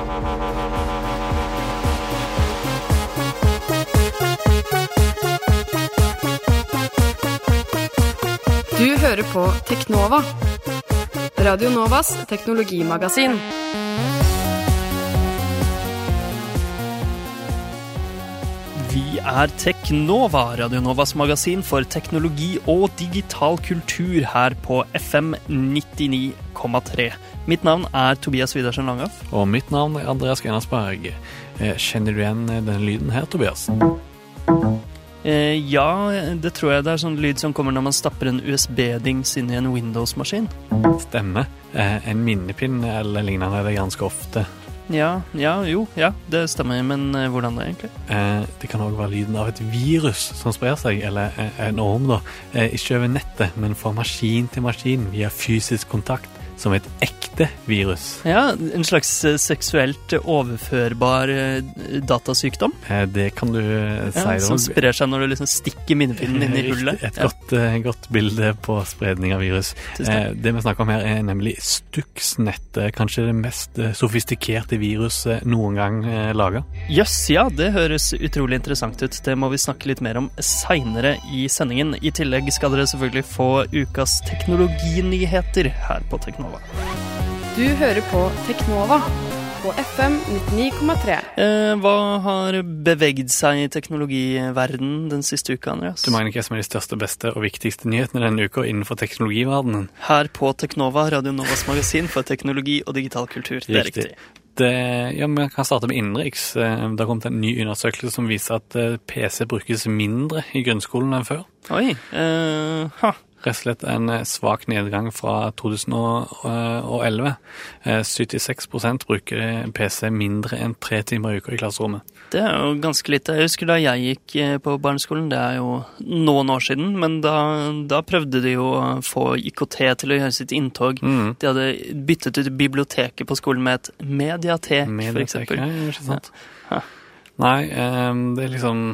Du hører på Teknova. Radio Novas teknologimagasin. Vi er Teknova, Radio Novas magasin for teknologi og digital kultur her på FM 99,3. Mitt navn er Tobias Widersen Langhoff. Og mitt navn er Andreas Grenasberg. Eh, Kjenner du igjen denne lyden her, Tobias? Eh, ja, det tror jeg det er sånn lyd som kommer når man stapper en USB-dings inn i en Windows-maskin. Stemmer. Eh, En minnepinn eller lignende er det ganske ofte. Ja, ja, jo, ja, det stemmer, men eh, hvordan det egentlig? Eh, Det kan òg være lyden av et virus som sprer seg, eller eh, en orm, da. Eh, Ikke over nettet, men fra maskin til maskin via fysisk kontakt, som et ekte virus. Ja, en slags eh, seksuelt overførbar eh, datasykdom. Eh, Det kan du si. Ja, som sprer seg når du liksom stikker minnepinnen inn i hullet. Et godt, ja. godt bilde på spredning av virus. det vi snakker om her, er nemlig Stuxnet. eh, Kanskje det mest sofistikerte viruset noen gang laga. Jøss, ja, det høres utrolig interessant ut. Det må vi snakke litt mer om seinere i sendingen. I tillegg skal dere selvfølgelig få ukas teknologinyheter her på Teknova. Du hører på Teknova på FM 99,3. Eh, hva har bevegd seg i teknologiverdenen den siste uka, Andreas? Du mener hva som er de største, beste og viktigste nyhetene denne uka innenfor teknologiverdenen? Her på Teknova, Radio Novas magasin for teknologi og digital kultur. Det er Riktig. Det, ja, Vi kan starte med innenriks. Eh, Det har kommet en ny undersøkelse som viser at eh, PC brukes mindre i grunnskolen enn før. Oi. Eh, ha. Rett og slett en eh, svak nedgang fra 2011. Eh, 76% bruker PC mindre enn tre timer i uka i klasserommet. Det er jo ganske lite. Jeg husker da jeg gikk eh, på barneskolen, det er jo noen år siden, men da, da prøvde de jo å få IKT til å gjøre sitt inntog. Mm. De hadde byttet ut biblioteket på skolen med et mediatek, Mediatek, ja. Ja. Nei, eh, det er liksom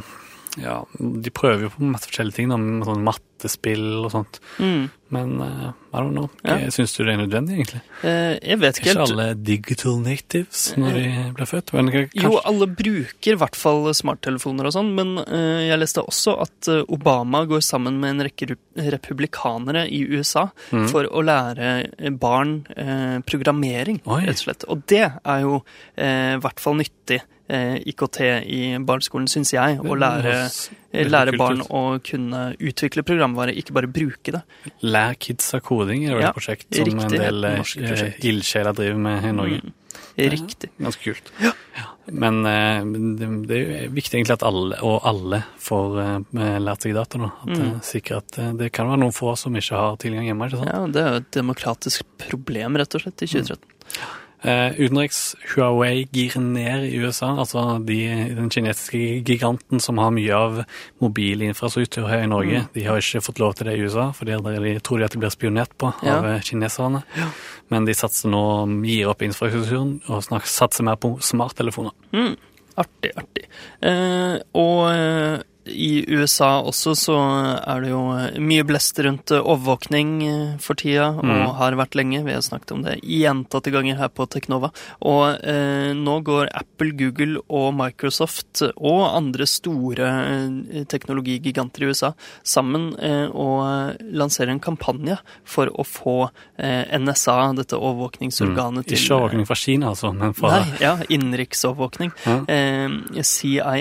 Ja, de prøver jo på masse forskjellige ting, da, med sånn mattespill og sånt. Mm. Men hva I don't know. Ja. Syns du det er nødvendig, egentlig? Eh, jeg vet ikke ikke alle digital natives når de blir født? Jo, alle bruker i hvert fall smarttelefoner og sånn, men uh, jeg leste også at eh, Obama går sammen med en rekke republikanere i USA mm. for å lære eh, barn uh, programmering, Oi. rett og slett. Og det er jo eh, i hvert fall nyttig. eh, IKT i barneskolen, syns jeg. Å lære, eh, lære kult barn å kunne utvikle programvare, ikke bare bruke det. Lær kids av koding er vel Ja, et prosjekt som en del eh, ildsjeler driver med i Norge. Mm. Riktig. Ganske kult. Ja. Men eh, det, det er jo viktig egentlig at alle, og alle, får eh, lært seg data nå. At, Mm. sikkert at Det kan være noen få som ikke har tilgang hjemme. ikke sant? Ja, det er jo et demokratisk problem, rett og slett, i 2013. Eh, utenriks, Huawei gir ned i USA. Altså de, den kinesiske giganten som har mye av mobilinfrastruktur her i Norge. Mm. De har ikke fått lov til det i USA, for de tror de at de blir spionert på Ja. av eh, kineserne. Men de satser nå, gir opp infrastrukturen og snakker, satser mer på smarttelefoner. Mm. Artig, artig. Eh, og eh, i USA også så er det jo mye blest rundt eh, overvåkning eh, for tida, og Mm. har vært lenge. Vi har snakket om det gjentatte ganger her på Teknova. Og eh, nå går Apple, Google og Microsoft og andre store eh, teknologigiganter i USA sammen eh, og lanserer en kampanje for å få eh, NSA, dette overvåkningsorganet, til Ikke overvåkning fra Kina, altså, men fra Nei, ja, innenriksovervåkning. Ja. Eh, CIA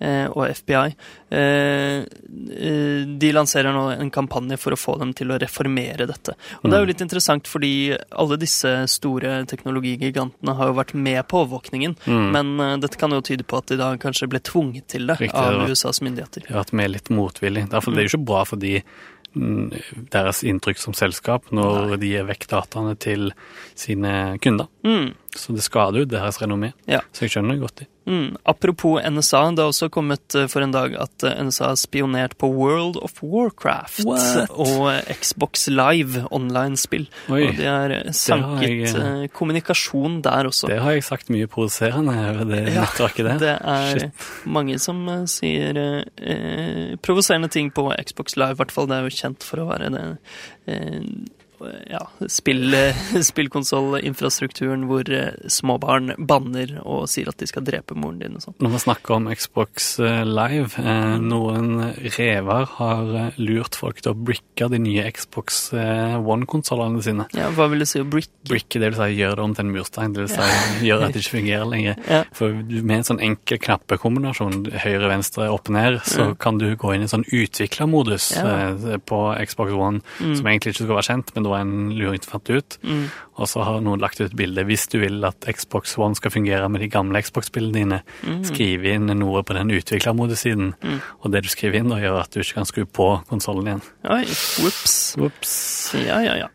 eh, og FBI. Eh, eh, de lanserer nå en kampanje for å få dem til å reformere dette. Og Det er jo Mm. litt interessant, fordi alle disse store teknologigigantene har jo vært med på overvåkningen, Mm. men eh, dette kan jo tyde på at de da kanskje ble tvunget til det Riktig, av det USAs myndigheter. De har vært med litt motvillig. Derfor, Det er jo ikke bra for de, mm, deres inntrykk som selskap når de gir vekk dataene til sine kunder. Mm. Så det skader jo deres renommé. Ja. Så jeg skjønner det godt. Mm. Apropos NSA, det har også kommet eh, for en dag at eh, NSA har spionert på World of Warcraft What? og eh, Xbox Live online-spill. Og de har sanket jeg, kommunikasjon der også. Det har jeg sagt mye provoserende over det Ja, nettverket der. Det er Shit. mange som sier eh, provoserende ting på Xbox Live, i hvert fall. Det er jo kjent for å være det eh, ja, spill, spillkonsollinfrastrukturen hvor småbarn banner og sier at de skal drepe moren din og sånn. Når vi snakker om Xbox eh, Live, eh, noen rever har eh, lurt folk til å bricke de nye Xbox eh, One-konsollene sine. Ja, hva vil du si å brick? Bricke, det vil si gjøre det om til en murstein, det vil si gjøre at det ikke fungerer lenger. Ja. For med en sånn enkel knappekombinasjon, høyre, venstre, opp, ned, så kan du gå inn i en sånn utviklermodus Ja. eh, på Xbox One, som egentlig ikke skulle være kjent, men det var en luring fant ut. Mm. Og så har noen lagt ut bilde. Hvis du vil at Xbox One skal fungere med de gamle Xbox-bildene dine, Mm. skriv inn noe på den utviklermodusiden. Og det du skriver inn, da, gjør at du ikke kan skru på konsollen igjen. Oi, whoops. Ops. Ja, ja, ja.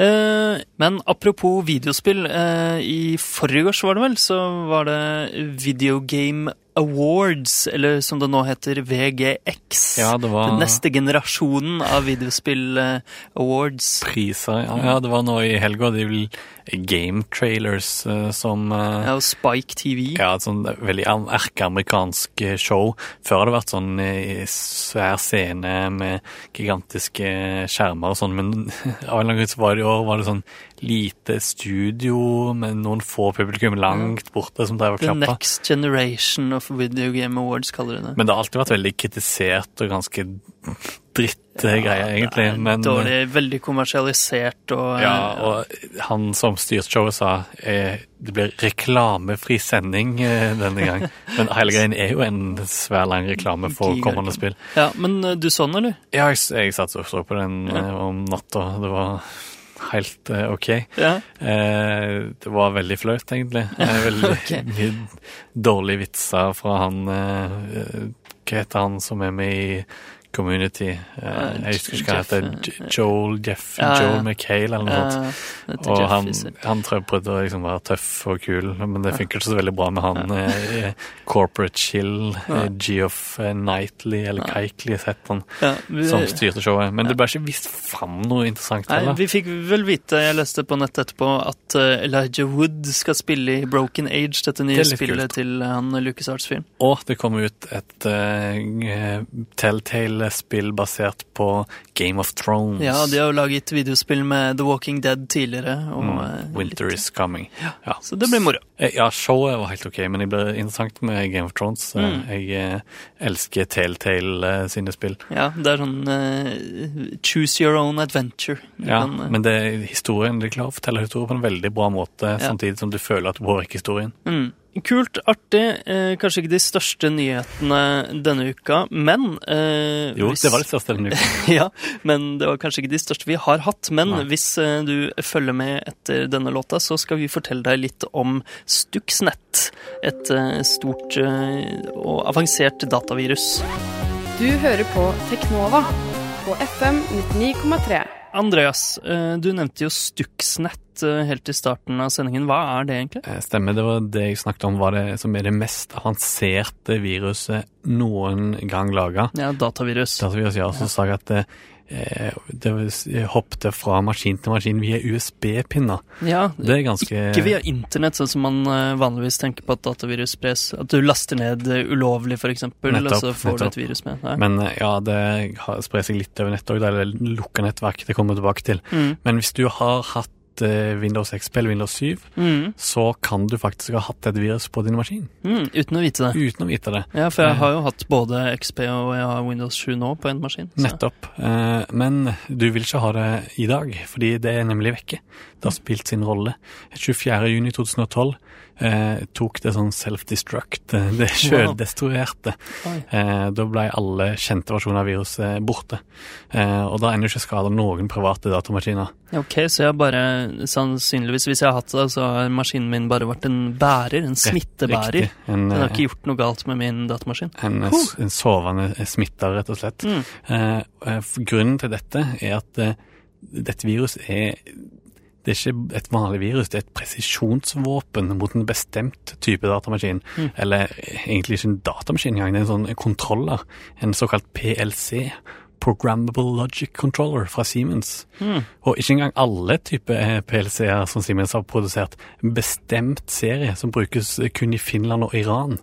Eh, men apropos videospill. eh, I forgårs var det vel, så var det Video Game Awards, eller som det nå heter, VGX. Ja, det var Den neste generasjonen av videospill eh, awards. priser. Ja, ja, det var nå i helga. De vil game trailers eh, som eh, Ja, og Spike TV. Ja, et sånn veldig am- erkeamerikansk show. Før har det vært sånn svær scene med gigantiske skjermer og sånn, men av en eller annen grunn var det i år var det sånn lite studio med noen få publikum langt borte som drev og The. Next Generation of Video Game Awards, kaller de det. Men det har alltid vært veldig kritisert og ganske drittgreier, egentlig. Det er Men, Dårlig, veldig kommersialisert og Ja, eh, og han som styrte showet sa eh, det blir reklamefri sending eh, denne gang. Men hele greien er jo en svær lang reklame for Giga. kommende spill. Ja, men eh, du så den, eller? Ja, jeg, jeg satt og så på den ja. om natta. Det var helt eh, OK. Ja. Eh, det var veldig flaut, egentlig. Eh, veldig okay. mye dårlige vitser fra han eh, eh, Hva heter han som er med i Community? Eh, jeg husker ikke hva han heter. Joel Jeff Ja, ja. Joel McHale eller noe sånt. Eh, Og han, han prøvde å liksom være tøff og kul, men det funker ikke så veldig bra med han eh, corporate chill, eh, Geoff Knightley, eller Keikley, han, Ja, som styrte showet. Men det ble ikke vist fram noe interessant heller. nei, vi fikk vel vite, jeg leste på nettet etterpå, at Elijah Wood skal spille i Broken Age, dette nye Det spillet kult. til han LucasArts-fyren. Og det kom ut et uh, Telltale-spill basert på Game of Thrones. Ja, de har jo laget videospill med The Walking Dead tidligere. Mm, eh, Winter litt- is coming. Ja. Så det blir moro. Eh, Ja, showet var helt ok, men det ble interessant med Game of Thrones. Eh, Mm. Jeg elsker Telltale sine spill. Ja, det er sånn uh, choose your own adventure. Du Ja, kan, uh, men det, historien, de klarer å fortelle historien på en veldig bra måte, samtidig som du føler at du påvirker historien. Mm. Kult, artig. Eh, kanskje ikke de største nyhetene denne uka, men eh, Jo, hvis- det var det største denne uka. ja, men det var kanskje ikke de største vi har hatt. Men Nei. hvis eh, du følger med etter denne låta, så skal vi fortelle deg litt om Stuxnet. Et eh, stort eh, og avansert datavirus. Du hører på Teknova på FM 99,3. Andreas, eh, du nevnte jo Stuxnet eh, helt i starten av sendingen. Hva er det egentlig? Eh, Stemmer, det var det jeg snakket om, var det som er det mest avanserte viruset noen gang laga. Ja, datavirus. Datavirus, ja, så sa jeg at det, eh, hoppet fra maskin til maskin via USB-pinner. Ja, Det er ganske Ikke via internett, sånn som man eh, vanligvis tenker på at datavirus spres. At du laster ned ulovlig, eksempel, og så får du et virus med. Ja. Men eh, ja, det sprer seg litt over nettet òg, eller lukka nettverk. Det kommer tilbake til. Mm. Men hvis du har hatt eh, Windows XP eller Windows 7, Mm. så kan du faktisk ha hatt et virus på din maskin. Mm, uten å vite det. Uten å vite det. Ja, for jeg Eh. har jo hatt både XP og jeg har Windows 7 nå på en maskin. så- Nettopp. Eh, Men du vil ikke ha det i dag, fordi det er nemlig vekke. Det har spilt sin rolle. 24.6.2012 eh, tok det sånn self-destruct. eh, Det sjøldestruerte. Eh, da ble alle kjente versjoner av viruset borte. Eh, og da ender jo ikke skada noen private datamaskiner. Ok, så jeg bare sannsynligvis, hvis jeg har hatt det, så har maskinen min bare vært en bærer, en smittebærer. Riktig. En, Den har eh, ikke gjort noe galt med min datamaskin. en, eh, en sovende smitter, rett og slett. Mm. Eh, eh, grunnen til dette er at eh, dette viruset er det er ikke et vanlig virus, det er et presisjonsvåpen mot en bestemt type datamaskin. Mm. Eller eh, egentlig ikke en datamaskin engang, det er en sånn kontroller. En såkalt PLC. Programmable Logic Controller fra Siemens. Mm. Og ikke engang alle typer PLC-er som Siemens har produsert. En bestemt serie som brukes kun i Finland og Iran.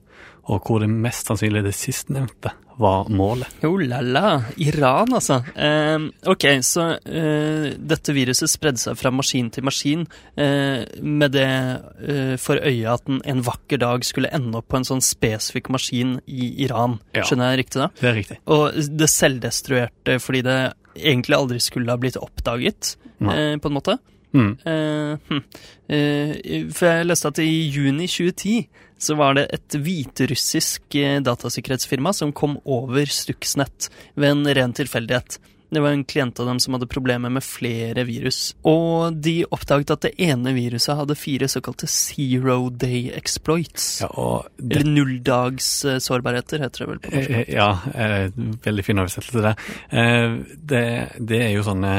Og hvor det mest sannsynlig det sistnevnte var målet. Jo la la. Iran, altså. Eh, ok, så eh, dette viruset spredde seg fra maskin til maskin eh, med det eh, for øye at den en vakker dag skulle ende opp på en sånn spesifikk maskin i Iran. Ja. Skjønner jeg riktig da? Det er riktig. Og det selvdestruerte fordi det egentlig aldri skulle ha blitt oppdaget, eh, på en måte. Mm. Eh, hm. Eh, for jeg leste at i juni 2010 så var det et hviterussisk eh, datasikkerhetsfirma som kom over Stuxnet ved en ren tilfeldighet. Det var en klient av dem som hadde problemer med flere virus. Og de oppdaget at det ene viruset hadde fire såkalte zero day exploits. Ja, det, Eller nulldagssårbarheter, eh, heter det vel på norsk. eh, ja veldig fin oversettelse der. Det, det er jo sånne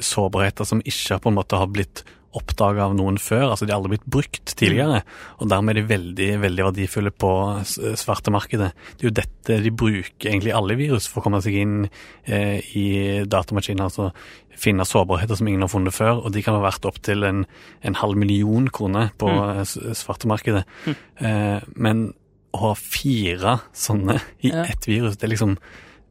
sårbarheter som ikke på en måte har blitt oppdaga av noen før. altså De har aldri blitt brukt tidligere. Og dermed er de veldig veldig verdifulle på s- svartemarkedet. Det er jo dette de bruker egentlig alle virus for å komme seg inn eh, i datamaskiner. altså Finne sårbarheter som ingen har funnet før, og de kan ha vært opptil en, en halv million kroner på mm. svartemarkedet. Mm. Eh, men å ha fire sånne i ett virus, det er liksom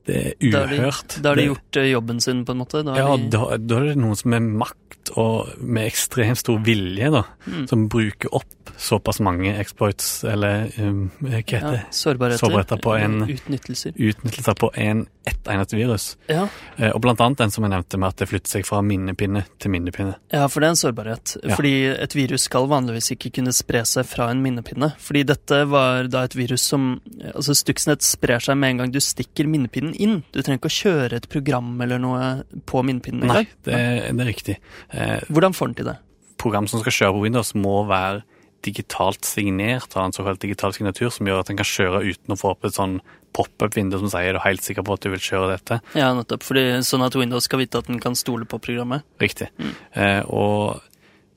det er Da uhørt. Da har de Det- gjort eh, jobben sin, på en måte. Da ja, de, da, da er det noen som med makt og med ekstremt stor vilje, da, Mm. som bruker opp såpass mange exploits, eller um, hva heter ja, sårbarheter. sårbarheter på en- Utnyttelser. utnyttelser på en, ett eneste virus. Ja. Eh, og blant annet den som jeg nevnte med at det flytter seg fra minnepinne til minnepinne. Ja, for det er en sårbarhet. Ja. Fordi et virus skal vanligvis ikke kunne spre seg fra en minnepinne. Fordi dette var da et virus som Altså, Stuxnet sprer seg med en gang du stikker minnepinnen inn. Du trenger ikke å kjøre et program eller noe på minnepinnen Nei, det, det er riktig. Eh, Hvordan får den til det? program som skal kjøre på Windows må være digitalt signert, ha en såkalt digital signatur som gjør at den kan kjøre uten å få opp et sånn pop-up-vindu som sier er du helt sikker på at du vil kjøre dette. Ja, nettopp. Fordi Sånn at Windows skal vite at den kan stole på programmet. Riktig. Eh, og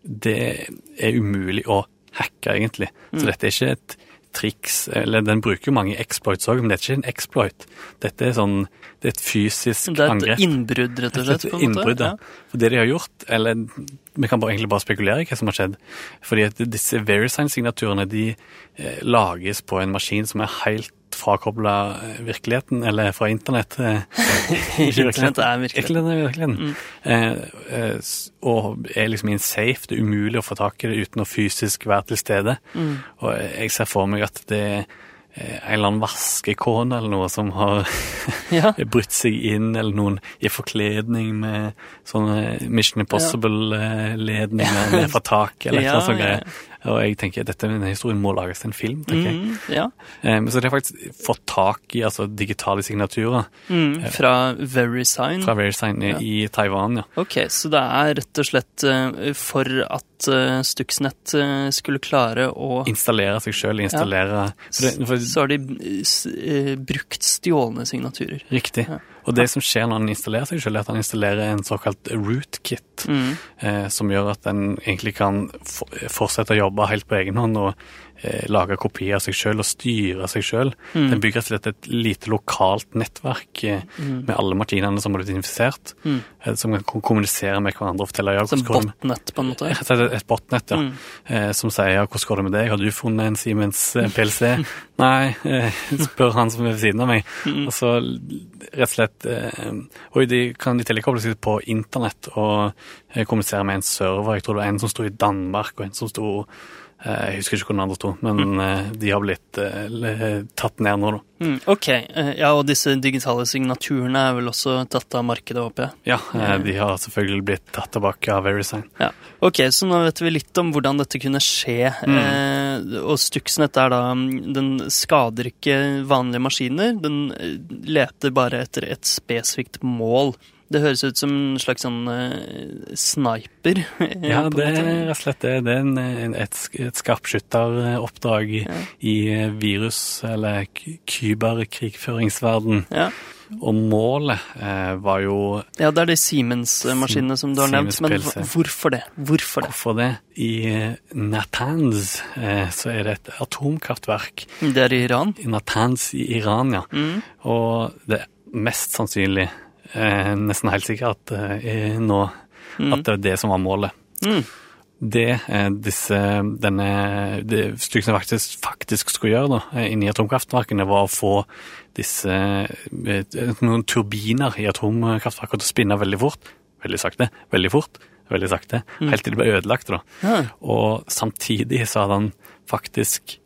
det er umulig å hacke, egentlig. Så dette er ikke et triks, eller den bruker jo mange exploits òg, men det er ikke en exploit. Dette er sånn, det er et fysisk Det er et angrep. innbrudd, rett og slett. På en måte. Ja. For det de har gjort, eller vi kan bare, egentlig bare spekulere i hva som har skjedd. Fordi at disse VeriSign-signaturene de eh, lages på en maskin som er helt frakobla virkeligheten, eller fra internett. Eh, Internett er virkelig. Virkeligheten er virkeligheten. Eh, eh, og er liksom in safe. Det er umulig å få tak i det uten å fysisk være til stede. Mm. Og jeg ser for meg at det er eh, en eller annen vaskekone eller noe som har Ja. brutt seg inn, eller noen i forkledning med sånne Mission Impossible-ledninger ned fra taket, eller Ja, noe sånt ja. greier. Og jeg tenker dette, denne historien må lages til en film, tenker jeg. Mm, ja. um, så de har faktisk fått tak i altså, digitale signaturer Mm, fra VeriSign. fra VeriSign i, Ja. i Taiwan, ja. Ok, så det er rett og slett eh, for at Stuxnet eh, skulle klare å Installere seg sjøl, installere for det, for, Så har de eh, eh, brukt stjålne signaturer. Riktig. Ja. Og det som skjer når han installerer seg selv, er at han installerer en såkalt rootkit. Mm. eh, som gjør at en egentlig kan fortsette å jobbe helt på egen hånd og lage kopier av seg sjøl og styre seg sjøl. Mm. Den bygger rett et lite lokalt nettverk mm. med alle maskinene som har blitt infisert, Mm. eh, som kan kommunisere med hverandre og fortelle ja, Som hvordan går det med botnet, på en måte. Og et botnett, ja. Mm. Eh, som sier ja, hvordan går det med deg, har du funnet en Siemens eh, PLC? Nei, eh, spør han som er ved siden av meg. Mm. Og så rett og slett eh, Og de kan i tillegg koble seg på internett og eh, kommunisere med en server. Jeg tror det var en som sto i Danmark, og en som sto eh, Jeg husker ikke hvor den andre sto, men Mm. eh, de har blitt eh, tatt ned nå, da. Mm. Ok, eh, ja, og disse digitale signaturene er vel også tatt av markedet, håper jeg. Ja, eh, de har selvfølgelig blitt tatt tilbake av VeriSign. Ja. Ok, så nå vet vi litt om hvordan dette kunne skje. Mm. Eh, og Stuxnet er da mm, Den skader ikke vanlige maskiner. Den eh, leter bare etter et spesifikt mål. Det høres ut som en slags sånn uh, sniper. eh, Ja, det er rett og slett det. Det er en, en, et, et skarpskytteroppdrag i, Ja. i virus- eller kyberkrigføringsverden. Ja. Og målet eh, var jo ja, det er de Siemens-maskinene som du har nevnt. Men hvorfor det? Hvorfor det? Hvorfor det? I eh, Natanz eh, så er det et atomkraftverk. Det er i Iran. I Natanz i Iran, ja. Mm. Og det mest sannsynlig, eh, nesten helt sikkert eh, er nå, Mm. at det var det som var målet. Mm. det eh, disse, denne, det Stuxnet faktisk, faktisk skulle gjøre da, eh, inni atomkraftverkene, var å få disse eh, noen turbiner i atomkraftverket til å spinne veldig fort. Veldig sakte. Veldig fort. Veldig sakte. Helt til det ble ødelagt. da. Ja. Og samtidig så hadde han faktisk eh,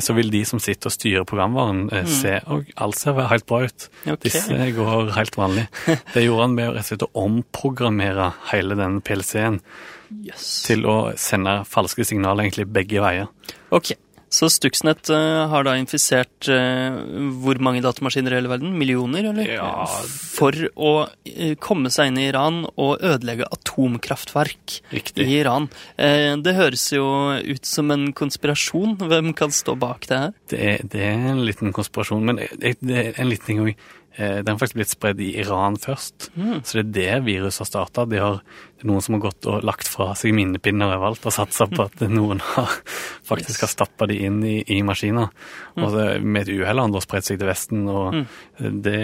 så vil de som sitter og styrer programvaren, mm. se og alt ser helt bra ut. Okay. Disse går helt vanlig. Det gjorde han med å rett og slett omprogrammere hele den PLC-en Yes. til å sende falske signaler egentlig begge veier. Ok, så Stuxnet eh, har da infisert eh, hvor mange datamaskiner i hele verden? Millioner, eller? Ja. For å eh, komme seg inn i Iran og ødelegge atomkraftverk Riktig. i Iran. Det høres jo ut som en konspirasjon. Hvem kan stå bak det her? Det det er en liten konspirasjon, men det det er en liten ting òg. Den har faktisk blitt spredd i Iran først. Så det er det viruset har starta. De har, det er noen som har gått og lagt fra seg minnepinner overalt og satsa på at noen har, faktisk har stappa de inn i, i maskiner. Og så, med et uhell har han da spredt seg til Vesten, og det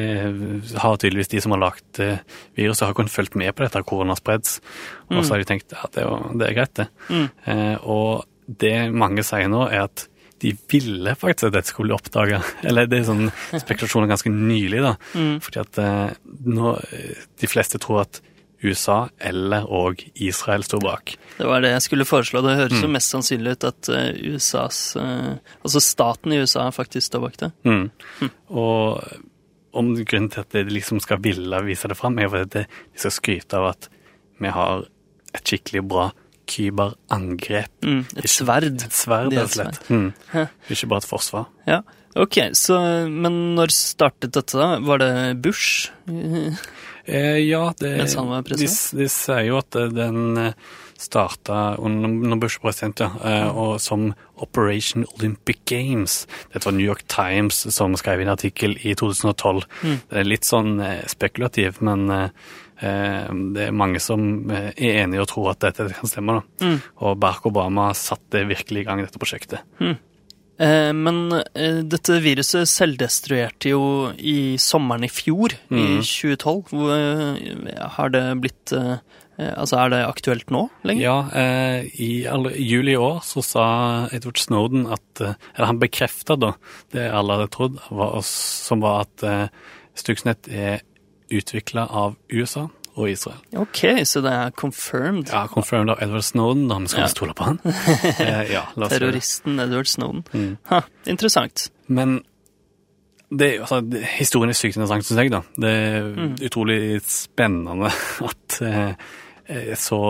har tydeligvis de som har lagd eh, viruset, har kunnet fulgt med på dette, hvor den har spredd. Og så har de tenkt ja, det, det er greit, det. Eh, og det mange sier nå, er at de ville faktisk at dette skulle bli oppdaga. Eller det er sånn spekulasjoner ganske nylig, da. Fordi at eh, nå eh, De fleste tror at USA eller og Israel står bak. Det var det jeg skulle foreslå. Det høres jo Mm. mest sannsynlig ut at eh, USAs Altså staten i USA faktisk står bak det. Mm. Og om grunnen til at de liksom skal ville vise det fram, er jo fordi de skal skryte av at vi har et skikkelig bra kyberangrep. Mm, et sverd. Et sverd, Det er rett og slett. Mm. Ikke bare et forsvar. Ja, ok. Så, men når startet dette, da? Var det Bush? Eh, ja, det, Mens han var de, de sier jo at eh, den eh, starta under Bush president, ja, eh, Mm. og som Operation Olympic Games. Dette var New York Times som skrev en artikkel i 2012. Mm. Det er litt sånn spekulativ, men det er mange som eh, er enige og tror at dette kan stemme. da. Mm. Og Barack Obama satte virkelig i gang dette prosjektet. Eh, men eh, dette viruset selvdestruerte jo i sommeren i fjor, i Mhm. 2012. Hvor, eh, har det blitt eh, eh, Altså, er det aktuelt nå lenger? Ja, eh, i, i juli i år så sa Edward Snowden at eh, Eller han bekrefta da det alle hadde trodd, var, som var at eh, Stuxnet er utvikla av USA og Israel. Ok, så det er confirmed. Ja, confirmed av Edward Snowden, da. Vi skal Ja. stole på han? eh, ja. Terroristen Edward Snowden. Mm. Ha, interessant. Men det, altså, historien er sykt interessant, syns jeg. da. Det er Mm. utrolig spennende at eh, eh, så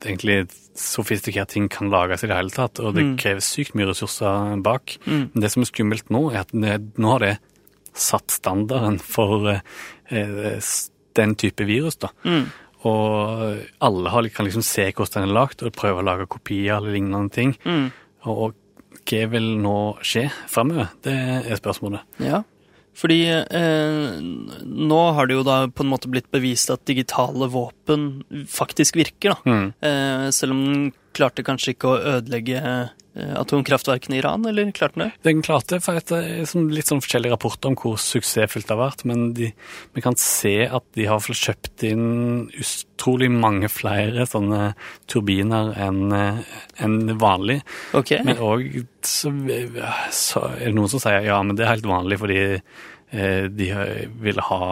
egentlig sofistikerte ting kan lages i det hele tatt. Og det Mm. krever sykt mye ressurser bak. Mm. Men det som er skummelt nå, er at det, nå har det satt standarden for eh, eh, den type virus. da. Mm. Og alle har, kan liksom se hvordan den er lagd, og prøve å lage kopier eller lignende ting. Mm. Og, og hva vil nå skje fremover? Det er spørsmålet. Ja, fordi eh, nå har det jo da på en måte blitt bevist at digitale våpen faktisk virker, da. Mm. Eh, selv om den klarte kanskje ikke å ødelegge eh, atomkraftverkene i Iran, eller klarte den det? Den klarte, for det er litt sånn forskjellige rapporter om hvor suksessfullt det har vært, men de, vi kan se at de har kjøpt inn utrolig mange flere sånne turbiner enn en vanlig. Okay. Men òg så, så er det noen som sier ja, men det er helt vanlig fordi eh, de vil ha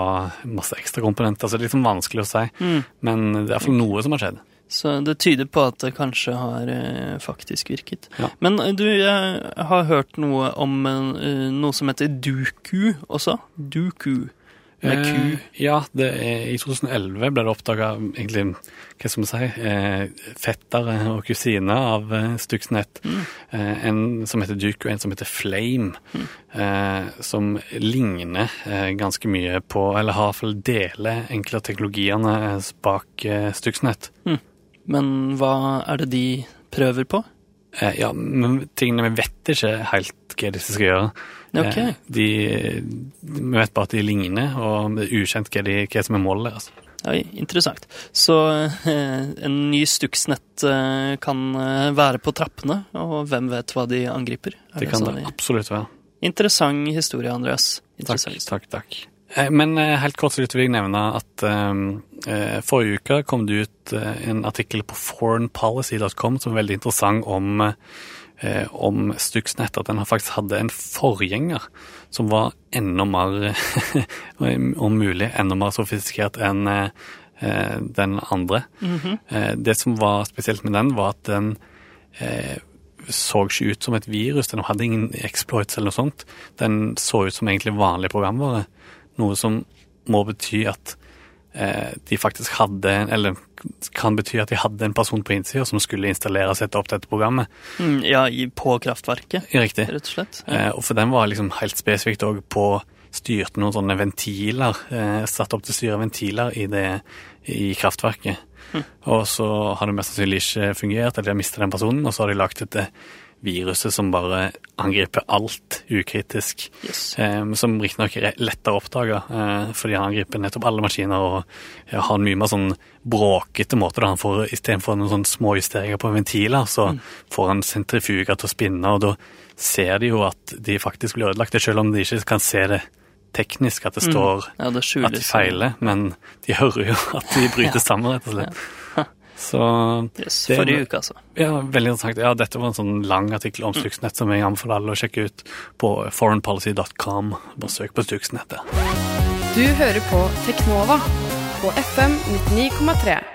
masse ekstra komponenter, så det er liksom vanskelig å si. Mm. Men det er iallfall noe som har skjedd. Så det tyder på at det kanskje har eh, faktisk virket. Ja. Men eh, du, jeg har hørt noe om eh, noe som heter Duku også. Duku. Med Q. Eh, ja, det er, i 2011 ble det oppdaga egentlig, hva skal vi si, eh, fettere og kusiner av eh, Stuxnet. Eh, en som heter Duku, en som heter Flame. Eh, som ligner ganske mye på, eller har iallfall deler enkelte av teknologiene bak Stuxnet. Men hva er det de prøver på? Eh, ja, men tingene vi vet ikke helt hva disse skal gjøre. Ok. Eh, de, vi vet bare at de ligner, og det er ukjent hva, de, hva som er målet deres. Oi, interessant. Så eh, en ny Stuxnet eh, kan eh, være på trappene, og hvem vet hva de angriper? Er Det kan sånn det absolutt være. Interessant historie, Andreas. Takk, Interessant. takk, takk. Eh, Men eh, helt kort så vil jeg nevne at eh, forrige uke kom det ut eh, en artikkel på foreignpolicy.com som er veldig interessant om, eh, om Stuxnet. At den faktisk hadde en forgjenger som var enda mer, om mulig, enda mer sofistikert enn eh, eh, den andre. Eh, Det som var spesielt med den, var at den eh, så ikke ut som et virus. Den hadde ingen exploits eller noe sånt. Den så ut som egentlig vanlig programvare. Noe som må bety at eh, de faktisk hadde Eller kan bety at de hadde en person på innsida som skulle installere og sette opp dette programmet. Mm, ja, på kraftverket, Riktig. rett og slett. Eh, og for den var liksom helt spesifikt òg på Styrte noen sånne ventiler. Eh, satt opp til å styre ventiler i, det, i kraftverket. Og så har det mest sannsynlig ikke fungert, eller de har mista den personen, og så har de lagt dette viruset som bare angriper alt ukritisk. Yes. Eh, som riktignok er lettere å oppdage, eh, fordi han angriper nettopp alle maskiner og ja, har en mye mer sånn bråkete måte. da han får Istedenfor noen sånne små justeringer på ventiler, så får han sentrifuger til å spinne, og da ser de jo at de faktisk blir ødelagt, selv om de ikke kan se det teknisk, at det står Ja, det at de feiler, men de hører jo at de bryter sammen, rett og slett. Så Yes, det- forrige uke, altså. ja, veldig interessant. Ja, dette var en sånn lang artikkel om Stuxnet som jeg anbefaler alle å sjekke ut på foreignpolicy.com. Bare søk på Stuxnettet. Du hører på Teknova på FM 99,3.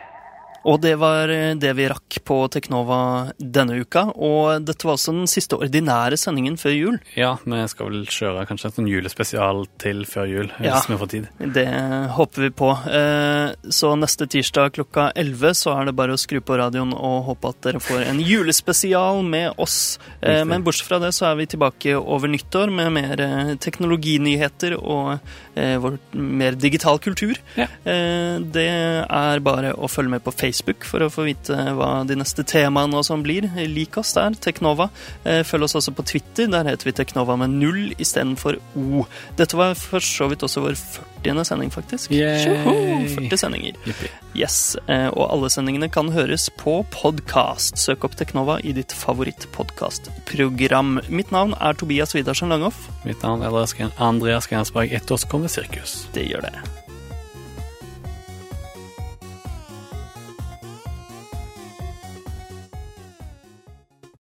Og det var eh, det vi rakk på Teknova denne uka. Og dette var også den siste ordinære sendingen før jul. Ja, vi skal vel kjøre kanskje en sånn julespesial til før jul, hvis Ja. vi får tid. Det håper vi på. Eh, Så neste tirsdag klokka 11 så er det bare å skru på radioen og håpe at dere får en julespesial med oss. Eh, Men bortsett fra det så er vi tilbake over nyttår med mer teknologinyheter og vår mer digital kultur. Ja. Det er bare å følge med på Facebook for å få vite hva de neste temaene og sånn blir. Lik oss der, Teknova. Eh, Følg oss også på Twitter. Der heter vi Teknova med null istedenfor O. Dette var for så vidt også vår 40. sending, faktisk. Tjoho! 40 sendinger. Yippie. Yes, eh, Og alle sendingene kan høres på podkast. Søk opp Teknova i ditt favorittpodkastprogram. Mitt navn er Tobias Widersen Langhoff. Mitt navn er Andreas Gensberg, ett års kommer sirkus. Det gjør det.